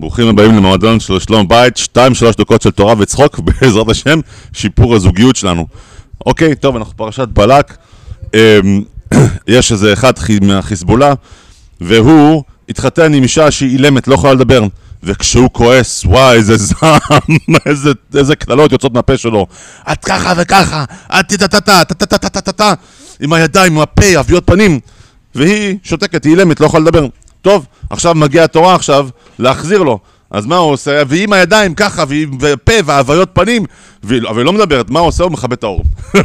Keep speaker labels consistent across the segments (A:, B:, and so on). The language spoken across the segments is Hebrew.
A: ברוכים הבאים למועדון של שלום בית, שתיים שלוש דקות של תורה וצחוק, בעזרת השם, שיפור הזוגיות שלנו. אוקיי, טוב, אנחנו פרשת בלק. אמ, יש איזה אחד מהחיזבאללה, והוא התחתן עם אישה שהיא אילמת, לא יכולה לדבר. וכשהוא כועס, וואי, איזה זעם, איזה קללות יוצאות מהפה שלו. את ככה וככה, את טה-טה-טה, טה-טה-טה-טה-טה, עם הידיים, עם הפה, אביות פנים. והיא שותקת, היא אילמת, לא יכולה לדבר. טוב, עכשיו מגיעה התורה עכשיו להחזיר לו. אז מה הוא עושה? והיא עם הידיים ככה, והיא ופה והוויות פנים, והיא אבל היא לא מדברת, מה הוא עושה? הוא מכבה את האור.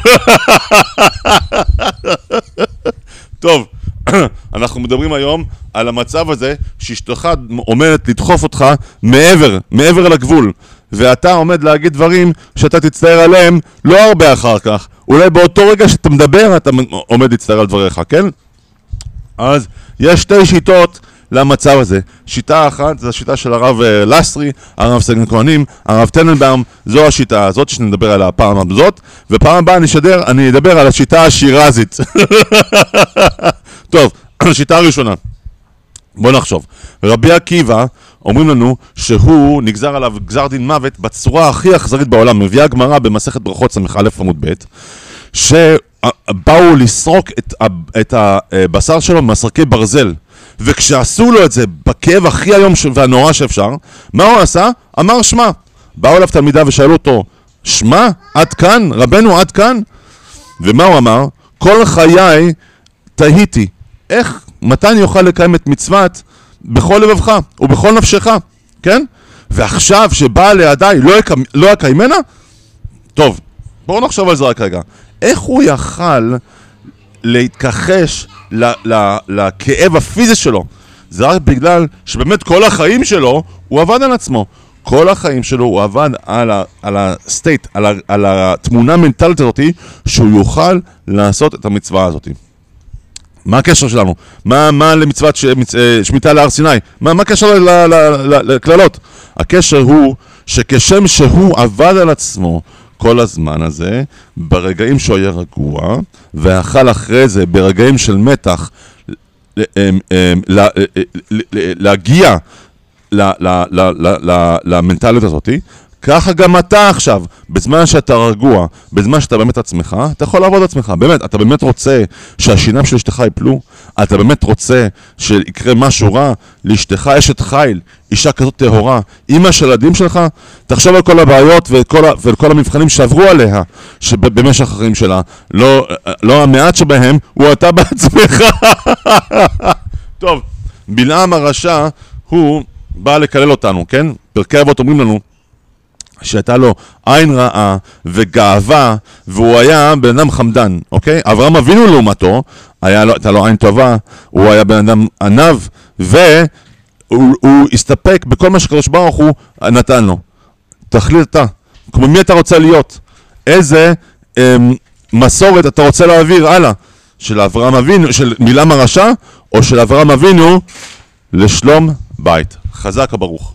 A: טוב, אנחנו מדברים היום על המצב הזה שאשתך עומדת לדחוף אותך מעבר, מעבר לגבול, ואתה עומד להגיד דברים שאתה תצטער עליהם לא הרבה אחר כך. אולי באותו רגע שאתה מדבר אתה עומד להצטער על דבריך, כן? אז יש שתי שיטות למצב הזה. שיטה אחת זו השיטה של הרב אה, לסרי, הרב סגן כהנים, הרב טננבאום, זו השיטה הזאת שנדבר עליה הפעם הזאת, ופעם הבאה אני אשדר, אני אדבר על השיטה השירזית. טוב, השיטה הראשונה. בוא נחשוב. רבי עקיבא, אומרים לנו שהוא נגזר עליו גזר דין מוות בצורה הכי אכזרית בעולם. מביאה גמרא במסכת ברכות ס"א עמוד ב', שבאו לסרוק את, את הבשר שלו במסרקי ברזל. וכשעשו לו את זה בכאב הכי איום והנורא שאפשר, מה הוא עשה? אמר שמע. באו אליו תלמידיו ושאלו אותו, שמע, עד כאן? רבנו, עד כאן? ומה הוא אמר? כל חיי תהיתי, איך, מתי אני אוכל לקיים את מצוות בכל לבבך ובכל נפשך, כן? ועכשיו שבאה לידיי לא, יקי, לא יקיימנה? טוב, בואו נחשוב על זה רק רגע. איך הוא יכל להתכחש לכאב הפיזי שלו. זה רק בגלל שבאמת כל החיים שלו הוא עבד על עצמו. כל החיים שלו הוא עבד על, ה, על הסטייט, על, ה, על התמונה המנטלית הזאתי, שהוא יוכל לעשות את המצווה הזאתי. מה הקשר שלנו? מה, מה למצוות ש, מצ, אה, שמיטה להר סיני? מה, מה הקשר לקללות? הקשר הוא שכשם שהוא עבד על עצמו כל הזמן הזה, ברגעים שהוא היה רגוע, ואכל אחרי זה ברגעים של מתח להגיע למנטליות הזאתי, ככה גם אתה עכשיו, בזמן שאתה רגוע, בזמן שאתה באמת עצמך, אתה יכול לעבוד עצמך, באמת, אתה באמת רוצה שהשיניים של אשתך ייפלו? אתה באמת רוצה שיקרה משהו רע? לאשתך אשת חיל, אישה כזאת טהורה, אימא של הילדים שלך? תחשוב על כל הבעיות וכל, וכל המבחנים שעברו עליה במשך החיים שלה. לא, לא המעט שבהם, הוא אתה בעצמך. טוב, בלעם הרשע, הוא בא לקלל אותנו, כן? פרקי אבות אומרים לנו, שהייתה לו עין רעה וגאווה, והוא היה בן אדם חמדן, אוקיי? אברהם אבינו לעומתו, הייתה לו עין טובה, הוא היה בן אדם ענב, והוא הסתפק בכל מה שקדוש ברוך הוא נתן לו. תחליט אתה, כמו מי אתה רוצה להיות? איזה אמ, מסורת אתה רוצה להעביר הלאה? של אברהם אבינו, של מילם הרשע, או של אברהם אבינו לשלום בית. חזק וברוך.